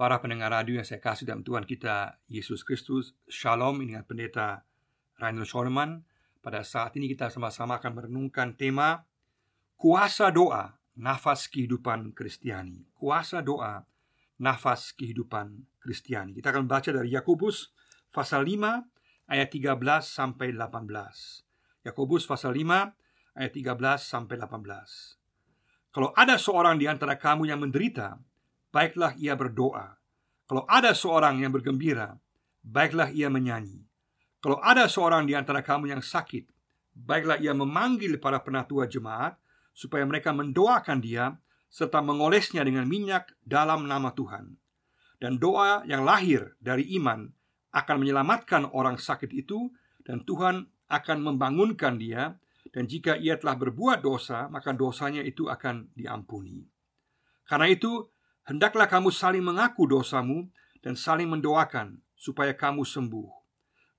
Para pendengar radio yang saya kasih dalam Tuhan kita Yesus Kristus Shalom dengan pendeta Reinhold Schoenemann. Pada saat ini kita sama-sama akan merenungkan tema Kuasa doa, nafas kehidupan Kristiani. Kuasa doa, nafas kehidupan Kristiani. Kita akan baca dari Yakobus pasal 5 ayat 13 sampai 18 Yakobus pasal 5 ayat 13 sampai 18 Kalau ada seorang di antara kamu yang menderita baiklah ia berdoa. Kalau ada seorang yang bergembira, baiklah ia menyanyi. Kalau ada seorang di antara kamu yang sakit, baiklah ia memanggil para penatua jemaat supaya mereka mendoakan dia serta mengolesnya dengan minyak dalam nama Tuhan. Dan doa yang lahir dari iman akan menyelamatkan orang sakit itu dan Tuhan akan membangunkan dia dan jika ia telah berbuat dosa maka dosanya itu akan diampuni. Karena itu Hendaklah kamu saling mengaku dosamu dan saling mendoakan supaya kamu sembuh.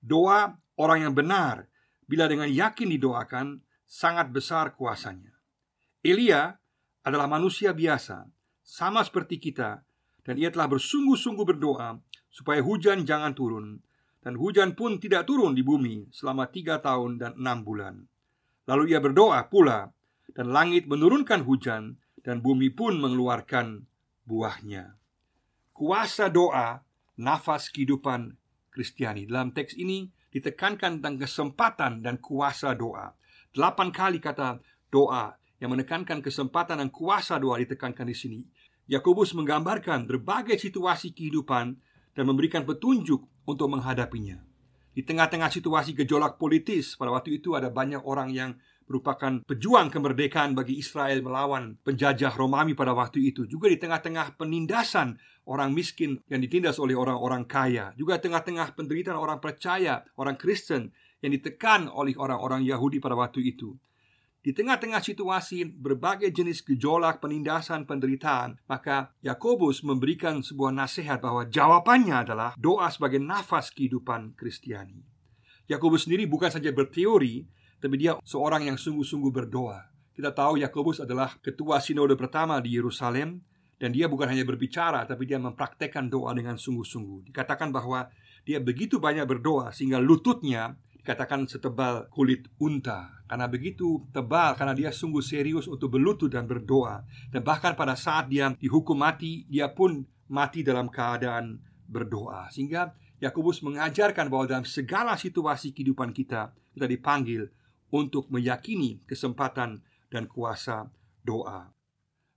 Doa orang yang benar bila dengan yakin didoakan sangat besar kuasanya. Elia adalah manusia biasa, sama seperti kita, dan ia telah bersungguh-sungguh berdoa supaya hujan jangan turun, dan hujan pun tidak turun di bumi selama tiga tahun dan enam bulan. Lalu ia berdoa pula, dan langit menurunkan hujan, dan bumi pun mengeluarkan buahnya. Kuasa doa, nafas kehidupan Kristiani. Dalam teks ini ditekankan tentang kesempatan dan kuasa doa. Delapan kali kata doa yang menekankan kesempatan dan kuasa doa ditekankan di sini. Yakobus menggambarkan berbagai situasi kehidupan dan memberikan petunjuk untuk menghadapinya. Di tengah-tengah situasi gejolak politis pada waktu itu ada banyak orang yang merupakan pejuang kemerdekaan bagi Israel melawan penjajah Romawi pada waktu itu. Juga di tengah-tengah penindasan orang miskin yang ditindas oleh orang-orang kaya. Juga tengah-tengah penderitaan orang percaya, orang Kristen yang ditekan oleh orang-orang Yahudi pada waktu itu. Di tengah-tengah situasi berbagai jenis gejolak, penindasan, penderitaan, maka Yakobus memberikan sebuah nasihat bahwa jawabannya adalah doa sebagai nafas kehidupan Kristiani. Yakobus sendiri bukan saja berteori, tapi dia seorang yang sungguh-sungguh berdoa. Kita tahu Yakobus adalah ketua sinode pertama di Yerusalem dan dia bukan hanya berbicara tapi dia mempraktekkan doa dengan sungguh-sungguh. Dikatakan bahwa dia begitu banyak berdoa sehingga lututnya dikatakan setebal kulit unta karena begitu tebal karena dia sungguh serius untuk berlutut dan berdoa dan bahkan pada saat dia dihukum mati dia pun mati dalam keadaan berdoa sehingga Yakobus mengajarkan bahwa dalam segala situasi kehidupan kita kita dipanggil untuk meyakini kesempatan dan kuasa doa.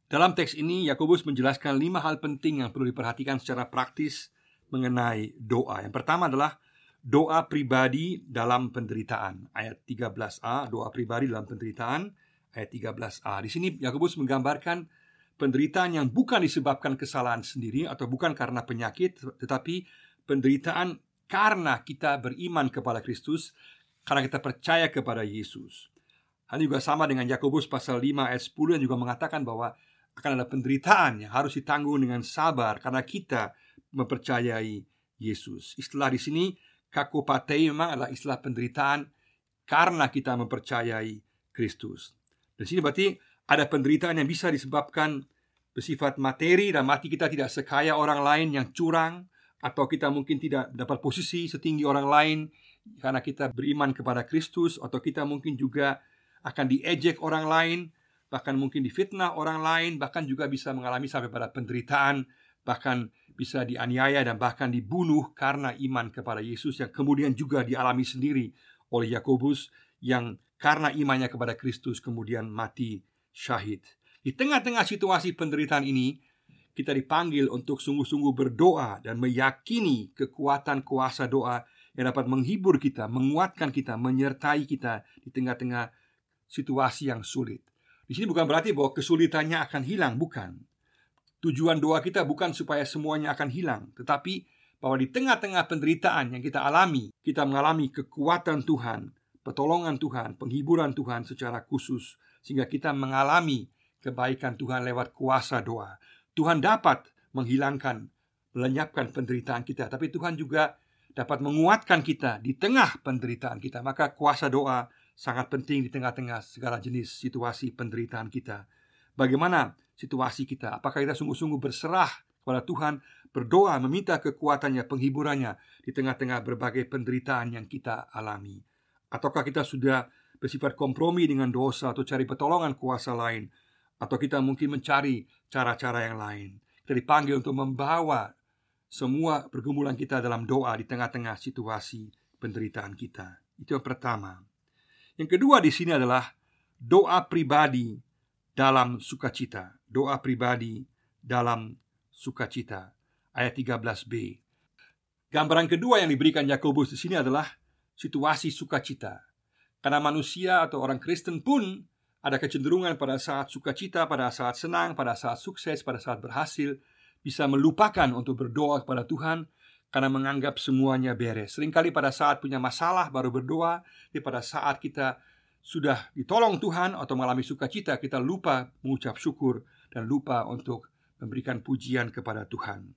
Dalam teks ini Yakobus menjelaskan lima hal penting yang perlu diperhatikan secara praktis mengenai doa. Yang pertama adalah doa pribadi dalam penderitaan. Ayat 13a, doa pribadi dalam penderitaan ayat 13a. Di sini Yakobus menggambarkan penderitaan yang bukan disebabkan kesalahan sendiri atau bukan karena penyakit, tetapi penderitaan karena kita beriman kepada Kristus karena kita percaya kepada Yesus. Hal juga sama dengan Yakobus pasal 5 ayat 10 yang juga mengatakan bahwa akan ada penderitaan yang harus ditanggung dengan sabar karena kita mempercayai Yesus. Istilah di sini kakopatei memang adalah istilah penderitaan karena kita mempercayai Kristus. Di sini berarti ada penderitaan yang bisa disebabkan bersifat materi dan mati kita tidak sekaya orang lain yang curang atau kita mungkin tidak dapat posisi setinggi orang lain karena kita beriman kepada Kristus atau kita mungkin juga akan diejek orang lain, bahkan mungkin difitnah orang lain, bahkan juga bisa mengalami sampai pada penderitaan, bahkan bisa dianiaya dan bahkan dibunuh karena iman kepada Yesus yang kemudian juga dialami sendiri oleh Yakobus yang karena imannya kepada Kristus kemudian mati syahid. Di tengah-tengah situasi penderitaan ini, kita dipanggil untuk sungguh-sungguh berdoa dan meyakini kekuatan kuasa doa yang dapat menghibur kita, menguatkan kita, menyertai kita di tengah-tengah situasi yang sulit. Di sini bukan berarti bahwa kesulitannya akan hilang, bukan. Tujuan doa kita bukan supaya semuanya akan hilang, tetapi bahwa di tengah-tengah penderitaan yang kita alami, kita mengalami kekuatan Tuhan, pertolongan Tuhan, penghiburan Tuhan secara khusus, sehingga kita mengalami kebaikan Tuhan lewat kuasa doa. Tuhan dapat menghilangkan, melenyapkan penderitaan kita, tapi Tuhan juga dapat menguatkan kita di tengah penderitaan kita. Maka kuasa doa sangat penting di tengah-tengah segala jenis situasi penderitaan kita. Bagaimana situasi kita? Apakah kita sungguh-sungguh berserah kepada Tuhan, berdoa meminta kekuatannya, penghiburannya di tengah-tengah berbagai penderitaan yang kita alami. Ataukah kita sudah bersifat kompromi dengan dosa atau cari pertolongan kuasa lain, atau kita mungkin mencari cara-cara yang lain. Kita dipanggil untuk membawa semua pergumulan kita dalam doa di tengah-tengah situasi penderitaan kita. Itu yang pertama. Yang kedua di sini adalah doa pribadi dalam sukacita. Doa pribadi dalam sukacita. Ayat 13b. Gambaran kedua yang diberikan Yakobus di sini adalah situasi sukacita. Karena manusia atau orang Kristen pun ada kecenderungan pada saat sukacita, pada saat senang, pada saat sukses, pada saat berhasil, bisa melupakan untuk berdoa kepada Tuhan karena menganggap semuanya beres. Seringkali pada saat punya masalah baru berdoa, tapi pada saat kita sudah ditolong Tuhan atau mengalami sukacita, kita lupa mengucap syukur dan lupa untuk memberikan pujian kepada Tuhan.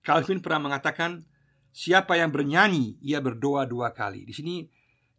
Calvin pernah mengatakan, siapa yang bernyanyi, ia berdoa dua kali. Di sini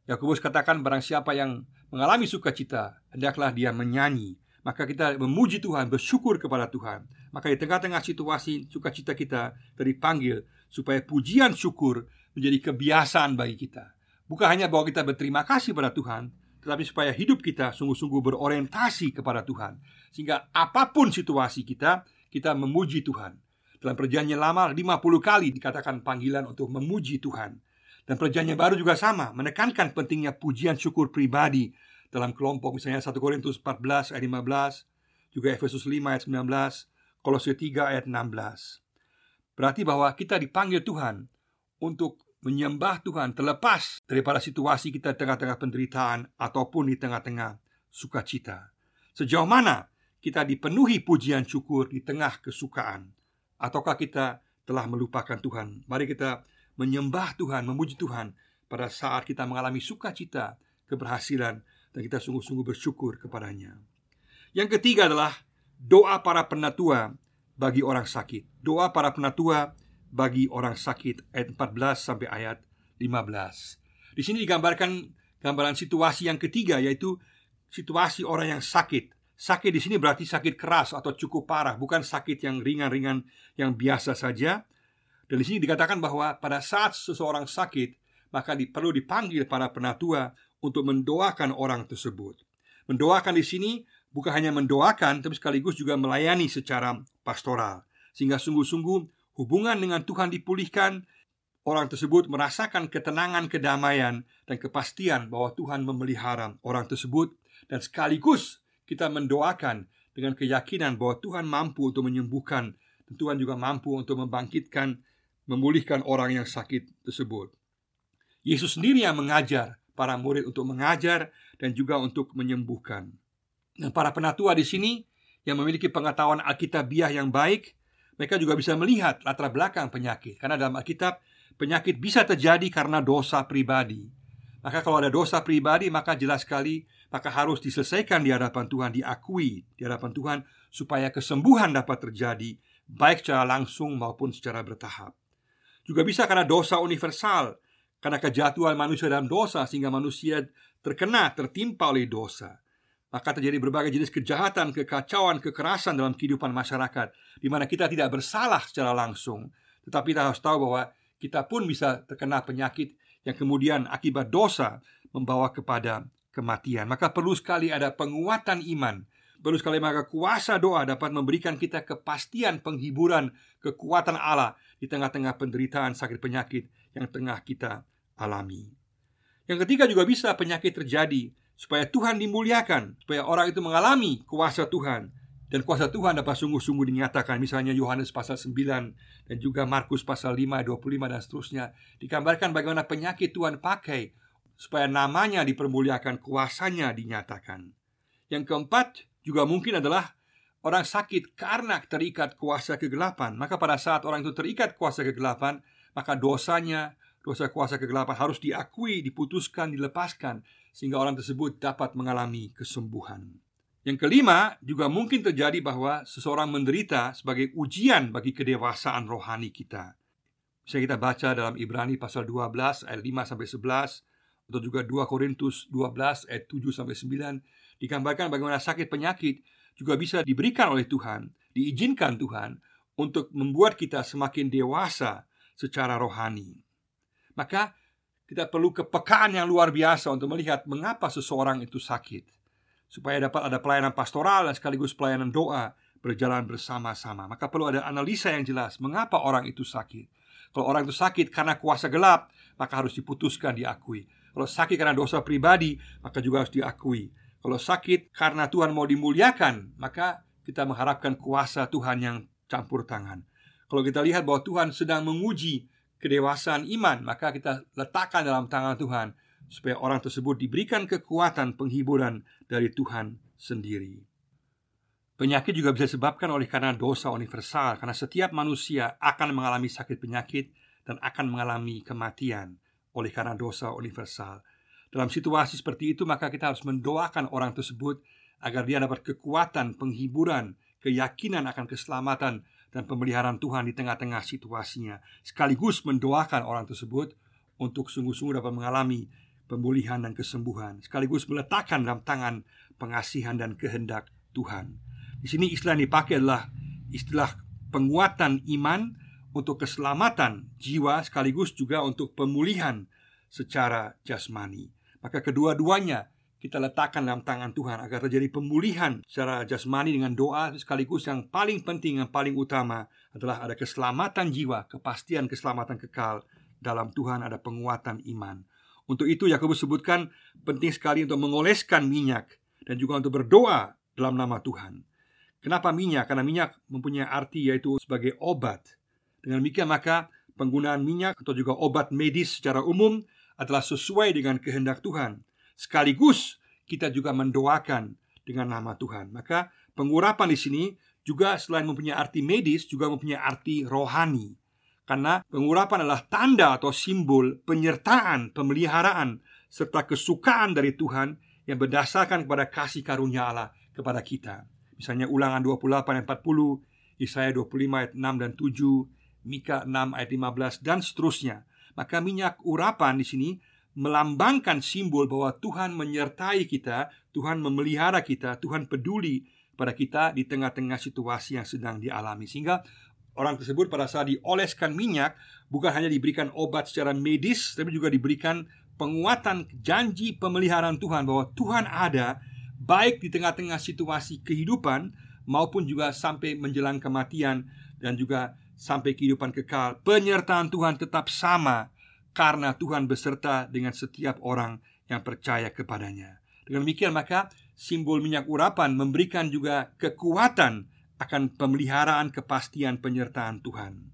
Yakobus katakan barang siapa yang mengalami sukacita, hendaklah dia menyanyi maka kita memuji Tuhan, bersyukur kepada Tuhan. Maka di tengah-tengah situasi sukacita kita dipanggil supaya pujian syukur menjadi kebiasaan bagi kita. Bukan hanya bahwa kita berterima kasih pada Tuhan, tetapi supaya hidup kita sungguh-sungguh berorientasi kepada Tuhan. Sehingga apa pun situasi kita, kita memuji Tuhan. Dalam perjanjian lama 50 kali dikatakan panggilan untuk memuji Tuhan. Dan perjanjian baru juga sama, menekankan pentingnya pujian syukur pribadi dalam kelompok misalnya 1 Korintus 14 ayat 15, juga Efesus 5 ayat 19, Kolose 3 ayat 16. Berarti bahwa kita dipanggil Tuhan untuk menyembah Tuhan terlepas daripada situasi kita tengah-tengah penderitaan ataupun di tengah-tengah sukacita. Sejauh mana kita dipenuhi pujian syukur di tengah kesukaan ataukah kita telah melupakan Tuhan? Mari kita menyembah Tuhan, memuji Tuhan pada saat kita mengalami sukacita, keberhasilan dan kita sungguh-sungguh bersyukur kepadanya. Yang ketiga adalah doa para penatua bagi orang sakit. Doa para penatua bagi orang sakit ayat 14 sampai ayat 15. Di sini digambarkan gambaran situasi yang ketiga yaitu situasi orang yang sakit. Sakit di sini berarti sakit keras atau cukup parah, bukan sakit yang ringan-ringan yang biasa saja. Dan di sini dikatakan bahwa pada saat seseorang sakit, maka perlu dipanggil para penatua untuk mendoakan orang tersebut. Mendoakan di sini bukan hanya mendoakan, tapi sekaligus juga melayani secara pastoral, sehingga sungguh-sungguh hubungan dengan Tuhan dipulihkan. Orang tersebut merasakan ketenangan, kedamaian, dan kepastian bahwa Tuhan memelihara orang tersebut, dan sekaligus kita mendoakan dengan keyakinan bahwa Tuhan mampu untuk menyembuhkan, dan Tuhan juga mampu untuk membangkitkan, memulihkan orang yang sakit tersebut. Yesus sendiri yang mengajar para murid untuk mengajar dan juga untuk menyembuhkan. Dan para penatua di sini yang memiliki pengetahuan Alkitabiah yang baik, mereka juga bisa melihat latar belakang penyakit. Karena dalam Alkitab, penyakit bisa terjadi karena dosa pribadi. Maka kalau ada dosa pribadi, maka jelas sekali maka harus diselesaikan di hadapan Tuhan, diakui di hadapan Tuhan supaya kesembuhan dapat terjadi baik secara langsung maupun secara bertahap. Juga bisa karena dosa universal karena kejatuhan manusia dalam dosa sehingga manusia terkena, tertimpa oleh dosa. Maka terjadi berbagai jenis kejahatan, kekacauan, kekerasan dalam kehidupan masyarakat di mana kita tidak bersalah secara langsung, tetapi kita harus tahu bahwa kita pun bisa terkena penyakit yang kemudian akibat dosa membawa kepada kematian. Maka perlu sekali ada penguatan iman. Perlu sekali maka kuasa doa dapat memberikan kita kepastian penghiburan kekuatan Allah di tengah-tengah penderitaan sakit penyakit yang tengah kita alami. Yang ketiga juga bisa penyakit terjadi supaya Tuhan dimuliakan, supaya orang itu mengalami kuasa Tuhan dan kuasa Tuhan dapat sungguh-sungguh dinyatakan misalnya Yohanes pasal 9 dan juga Markus pasal 5 25 dan seterusnya digambarkan bagaimana penyakit Tuhan pakai supaya namanya dipermuliakan kuasanya dinyatakan. Yang keempat juga mungkin adalah orang sakit karena terikat kuasa kegelapan. Maka pada saat orang itu terikat kuasa kegelapan, maka dosanya dosa kuasa kegelapan harus diakui, diputuskan, dilepaskan sehingga orang tersebut dapat mengalami kesembuhan. Yang kelima, juga mungkin terjadi bahwa seseorang menderita sebagai ujian bagi kedewasaan rohani kita. Bisa kita baca dalam Ibrani pasal 12 ayat 5 sampai 11 atau juga 2 Korintus 12 ayat 7 sampai 9 digambarkan bagaimana sakit penyakit juga bisa diberikan oleh Tuhan, diizinkan Tuhan untuk membuat kita semakin dewasa secara rohani. Maka kita perlu kepekaan yang luar biasa untuk melihat mengapa seseorang itu sakit supaya dapat ada pelayanan pastoral dan sekaligus pelayanan doa berjalan bersama-sama. Maka perlu ada analisa yang jelas mengapa orang itu sakit. Kalau orang itu sakit karena kuasa gelap, maka harus diputuskan diakui. Kalau sakit karena dosa pribadi, maka juga harus diakui. Kalau sakit karena Tuhan mau dimuliakan, maka kita mengharapkan kuasa Tuhan yang campur tangan. Kalau kita lihat bahwa Tuhan sedang menguji kedewasaan iman, maka kita letakkan dalam tangan Tuhan supaya orang tersebut diberikan kekuatan penghiburan dari Tuhan sendiri. Penyakit juga bisa disebabkan oleh karena dosa universal, karena setiap manusia akan mengalami sakit penyakit dan akan mengalami kematian oleh karena dosa universal. Dalam situasi seperti itu, maka kita harus mendoakan orang tersebut agar dia dapat kekuatan, penghiburan, keyakinan akan keselamatan dan pemeliharaan Tuhan di tengah-tengah situasinya, sekaligus mendoakan orang tersebut untuk sungguh-sungguh dapat mengalami pemulihan dan kesembuhan, sekaligus meletakkan dalam tangan pengasihan dan kehendak Tuhan. Di sini istilah yang dipakai adalah istilah penguatan iman untuk keselamatan jiwa sekaligus juga untuk pemulihan secara jasmani. Maka kedua-duanya kita letakkan dalam tangan Tuhan agar terjadi pemulihan secara jasmani dengan doa sekaligus yang paling penting yang paling utama adalah ada keselamatan jiwa, kepastian keselamatan kekal dalam Tuhan ada penguatan iman. Untuk itu Yakobus sebutkan penting sekali untuk mengoleskan minyak dan juga untuk berdoa dalam nama Tuhan. Kenapa minyak? Karena minyak mempunyai arti yaitu sebagai obat. Dengan demikian maka penggunaan minyak atau juga obat medis secara umum adalah sesuai dengan kehendak Tuhan Sekaligus kita juga mendoakan dengan nama Tuhan. Maka pengurapan di sini juga selain mempunyai arti medis juga mempunyai arti rohani. Karena pengurapan adalah tanda atau simbol penyertaan, pemeliharaan serta kesukaan dari Tuhan yang berdasarkan kepada kasih karunia Allah kepada kita. Misalnya Ulangan 28 ayat 40, Yesaya 25 ayat 6 dan 7, Mika 6 ayat 15 dan seterusnya. Maka minyak urapan di sini melambangkan simbol bahwa Tuhan menyertai kita, Tuhan memelihara kita, Tuhan peduli pada kita di tengah-tengah situasi yang sedang dialami. Sehingga orang tersebut pada saat dioleskan minyak bukan hanya diberikan obat secara medis, tapi juga diberikan penguatan janji pemeliharaan Tuhan bahwa Tuhan ada baik di tengah-tengah situasi kehidupan maupun juga sampai menjelang kematian dan juga sampai kehidupan kekal. Penyertaan Tuhan tetap sama karena Tuhan beserta dengan setiap orang yang percaya kepadanya. Dengan demikian maka simbol minyak urapan memberikan juga kekuatan akan pemeliharaan kepastian penyertaan Tuhan.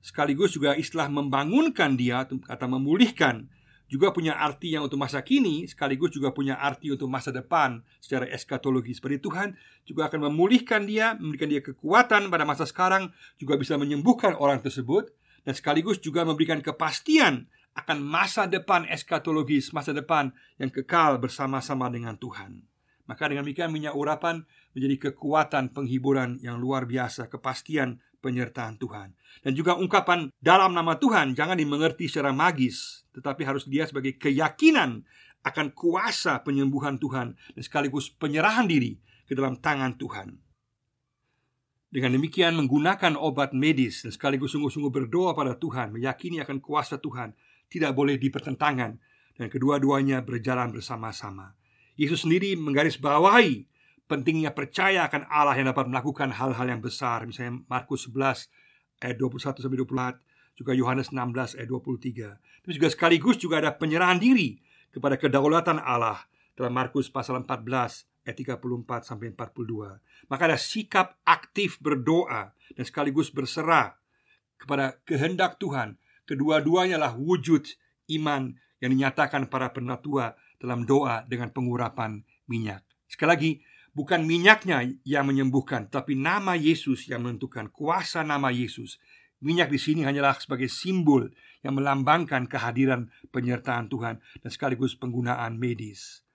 Sekaligus juga istilah membangunkan dia atau memulihkan juga punya arti yang untuk masa kini sekaligus juga punya arti untuk masa depan secara eskatologi seperti Tuhan juga akan memulihkan dia memberikan dia kekuatan pada masa sekarang juga bisa menyembuhkan orang tersebut dan sekaligus juga memberikan kepastian akan masa depan eskatologis, masa depan yang kekal bersama-sama dengan Tuhan. Maka dengan demikian minyak urapan menjadi kekuatan penghiburan yang luar biasa, kepastian penyertaan Tuhan. Dan juga ungkapan dalam nama Tuhan jangan dimengerti secara magis, tetapi harus dia sebagai keyakinan akan kuasa penyembuhan Tuhan dan sekaligus penyerahan diri ke dalam tangan Tuhan. Dengan demikian menggunakan obat medis dan sekaligus sungguh-sungguh berdoa pada Tuhan Meyakini akan kuasa Tuhan Tidak boleh dipertentangan Dan kedua-duanya berjalan bersama-sama. Yesus sendiri menggarisbawahi Pentingnya percaya akan Allah yang dapat melakukan hal-hal yang besar. Misalnya Markus 11 ayat 21 sampai 24 Juga Yohanes 16 ayat 23 Tapi juga sekaligus juga ada penyerahan diri Kepada kedaulatan Allah. Dalam Markus pasal 14 ayat 34 sampai 42. Maka ada sikap aktif berdoa dan sekaligus berserah kepada kehendak Tuhan. Kedua-duanya lah wujud iman yang dinyatakan para penatua dalam doa dengan pengurapan minyak. Sekali lagi, bukan minyaknya yang menyembuhkan, tapi nama Yesus yang menentukan kuasa nama Yesus. Minyak di sini hanyalah sebagai simbol yang melambangkan kehadiran penyertaan Tuhan dan sekaligus penggunaan medis.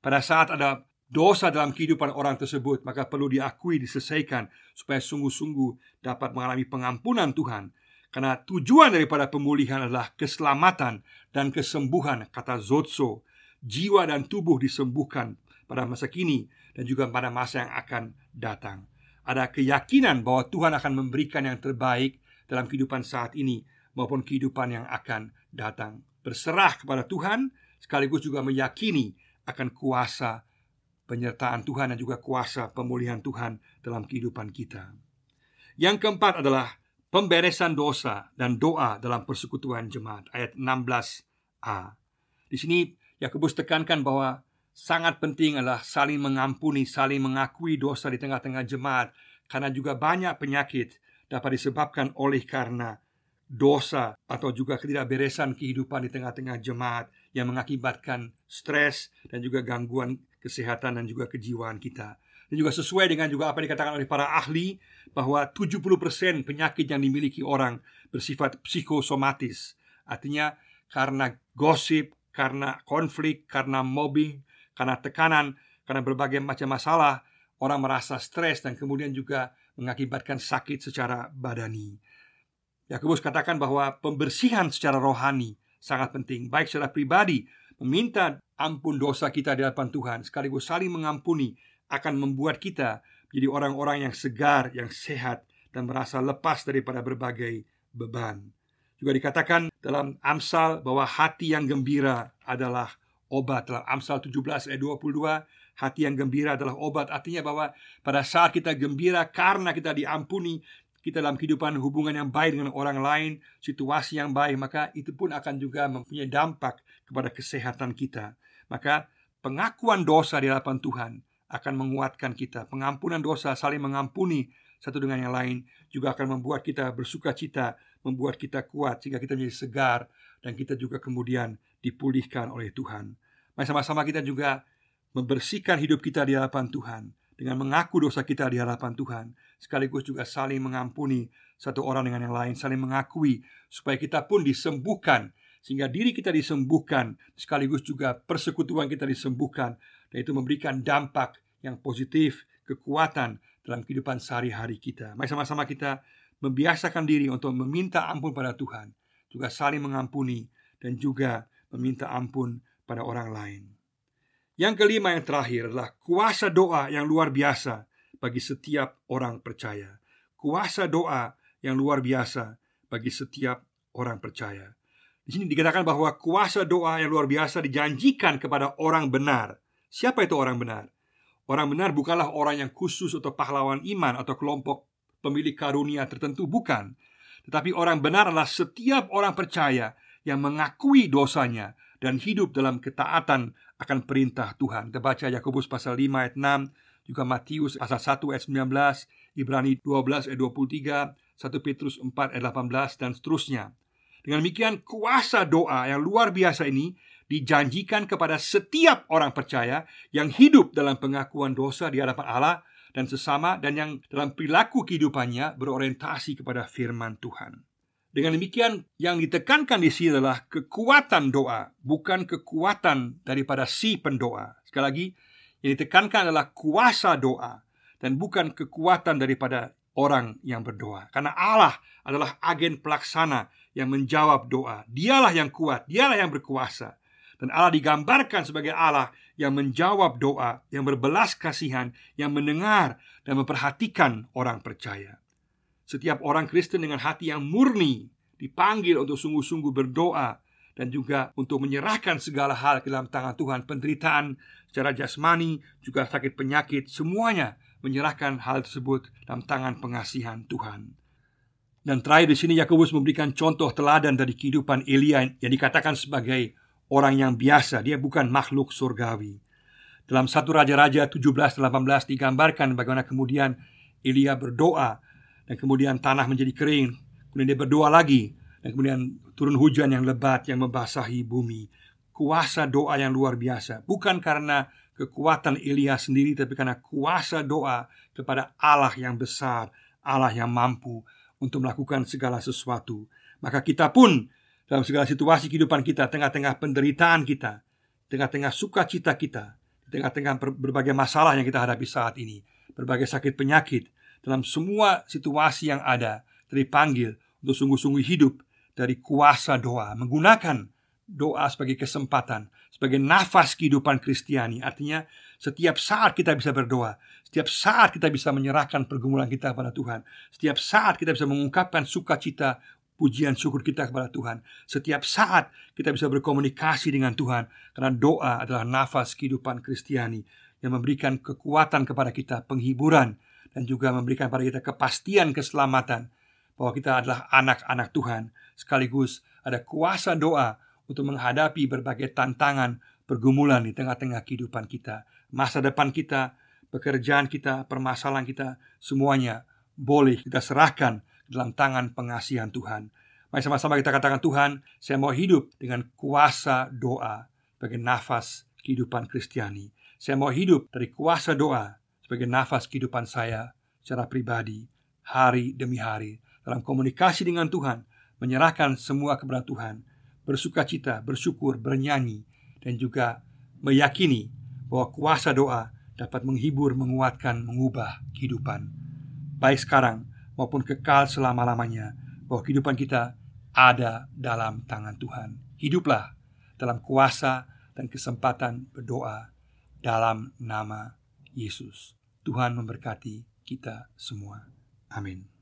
Pada saat ada dosa dalam kehidupan orang tersebut, maka perlu diakui, diselesaikan supaya sungguh-sungguh dapat mengalami pengampunan Tuhan. Karena tujuan daripada pemulihan adalah keselamatan dan kesembuhan, kata Zotso. Jiwa dan tubuh disembuhkan pada masa kini dan juga pada masa yang akan datang. ada keyakinan bahwa Tuhan akan memberikan yang terbaik dalam kehidupan saat ini maupun kehidupan yang akan datang. Berserah kepada Tuhan sekaligus juga meyakini akan kuasa penyertaan Tuhan dan juga kuasa pemulihan Tuhan dalam kehidupan kita. Yang keempat adalah pemberesan dosa dan doa dalam persekutuan jemaat ayat 16a. Di sini Yakobus tekankan bahwa sangat penting adalah saling mengampuni, saling mengakui dosa di tengah-tengah jemaat karena juga banyak penyakit dapat disebabkan oleh karena dosa atau juga ketidakberesan kehidupan di tengah-tengah jemaat yang mengakibatkan stres dan juga gangguan kesehatan dan juga kejiwaan kita. Dan juga sesuai dengan juga apa yang dikatakan oleh para ahli bahwa 70% penyakit yang dimiliki orang bersifat psikosomatis. Artinya karena gosip, karena konflik, karena mobbing, karena tekanan, karena berbagai macam masalah, orang merasa stres dan kemudian juga mengakibatkan sakit secara badani. Yakobus katakan bahwa pembersihan secara rohani sangat penting, baik secara pribadi, meminta ampun dosa kita di hadapan Tuhan, sekaligus saling mengampuni akan membuat kita menjadi orang-orang yang segar, yang sehat, dan merasa lepas daripada berbagai beban. Juga dikatakan dalam Amsal bahwa hati yang gembira adalah obat. Dalam Amsal 17 ayat 22, hati yang gembira adalah obat. Artinya bahwa pada saat kita gembira karena kita diampuni, kita dalam kehidupan hubungan yang baik dengan orang lain, situasi yang baik, maka itu pun akan juga mempunyai dampak kepada kesehatan kita. Maka pengakuan dosa di hadapan Tuhan akan menguatkan kita. Pengampunan dosa saling mengampuni satu dengan yang lain juga akan membuat kita bersuka cita, membuat kita kuat sehingga kita menjadi segar dan kita juga kemudian dipulihkan oleh Tuhan. Mari sama-sama kita juga membersihkan hidup kita di hadapan Tuhan dengan mengaku dosa kita di hadapan Tuhan, sekaligus juga saling mengampuni satu orang dengan yang lain, saling mengakui supaya kita pun disembuhkan sehingga diri kita disembuhkan, sekaligus juga persekutuan kita disembuhkan dan itu memberikan dampak yang positif, kekuatan dalam kehidupan sehari-hari kita. Mari sama-sama kita membiasakan diri untuk meminta ampun pada Tuhan, juga saling mengampuni dan juga meminta ampun pada orang lain. Yang kelima yang terakhir adalah kuasa doa yang luar biasa bagi setiap orang percaya. Kuasa doa yang luar biasa bagi setiap orang percaya. Di sini dikatakan bahwa kuasa doa yang luar biasa dijanjikan kepada orang benar. Siapa itu orang benar? Orang benar bukanlah orang yang khusus atau pahlawan iman atau kelompok pemilik karunia tertentu, bukan. Tetapi orang benar adalah setiap orang percaya yang mengakui dosanya dan hidup dalam ketaatan akan perintah Tuhan. Kita baca Yakobus pasal 5 ayat 6, juga Matius pasal 1 ayat 19, Ibrani 12 ayat 23, 1 Petrus 4 ayat 18 dan seterusnya. Dengan demikian kuasa doa yang luar biasa ini dijanjikan kepada setiap orang percaya yang hidup dalam pengakuan dosa di hadapan Allah dan sesama dan yang dalam perilaku kehidupannya berorientasi kepada firman Tuhan. Dengan demikian, yang ditekankan di sini adalah kekuatan doa, bukan kekuatan daripada si pendoa. Sekali lagi, yang ditekankan adalah kuasa doa dan bukan kekuatan daripada orang yang berdoa. Karena Allah adalah agen pelaksana yang menjawab doa. Dialah yang kuat, dialah yang berkuasa. Dan Allah digambarkan sebagai Allah yang menjawab doa, yang berbelas kasihan, yang mendengar dan memperhatikan orang percaya. Setiap orang Kristen dengan hati yang murni dipanggil untuk sungguh-sungguh berdoa dan juga untuk menyerahkan segala hal ke dalam tangan Tuhan, penderitaan secara jasmani, juga sakit penyakit, semuanya menyerahkan hal tersebut dalam tangan pengasihan Tuhan. Dan terakhir di sini Yakobus memberikan contoh teladan dari kehidupan Elia yang dikatakan sebagai orang yang biasa, dia bukan makhluk surgawi. Dalam satu Raja-Raja 17-18 digambarkan bagaimana kemudian Elia berdoa dan kemudian tanah menjadi kering. Kemudian dia berdoa lagi dan kemudian turun hujan yang lebat yang membasahi bumi. Kuasa doa yang luar biasa, bukan karena kekuatan Elia sendiri tapi karena kuasa doa kepada Allah yang besar, Allah yang mampu untuk melakukan segala sesuatu. Maka kita pun dalam segala situasi kehidupan kita, tengah-tengah penderitaan kita, tengah-tengah sukacita kita, tengah-tengah berbagai masalah yang kita hadapi saat ini, berbagai sakit penyakit, dalam semua situasi yang ada terpanggil untuk sungguh-sungguh hidup dari kuasa doa, menggunakan doa sebagai kesempatan, sebagai nafas kehidupan Kristiani. Artinya, Setiap saat kita bisa berdoa Setiap saat kita bisa menyerahkan pergumulan kita kepada Tuhan Setiap saat kita bisa mengungkapkan sukacita pujian syukur kita kepada Tuhan. Setiap saat kita bisa berkomunikasi dengan Tuhan karena doa adalah nafas kehidupan Kristiani yang memberikan kekuatan kepada kita, penghiburan dan juga memberikan pada kita kepastian keselamatan bahwa kita adalah anak-anak Tuhan. Sekaligus ada kuasa doa untuk menghadapi berbagai tantangan, pergumulan di tengah-tengah kehidupan kita. Masa depan kita, pekerjaan kita, permasalahan kita, semuanya boleh kita serahkan dalam tangan pengasihan Tuhan. Mari sama-sama kita katakan Tuhan, saya mau hidup dengan kuasa doa sebagai nafas kehidupan Kristiani. Saya mau hidup dari kuasa doa sebagai nafas kehidupan saya secara pribadi, hari demi hari, dalam komunikasi dengan Tuhan, menyerahkan semua kepada Tuhan, bersuka cita, bersyukur, bernyanyi, dan juga meyakini bahwa kuasa doa dapat menghibur, menguatkan, mengubah kehidupan. Baik sekarang maupun kekal selama-lamanya bahwa kehidupan kita ada dalam tangan Tuhan. Hiduplah dalam kuasa dan kesempatan berdoa dalam nama Yesus. Tuhan memberkati kita semua. Amin.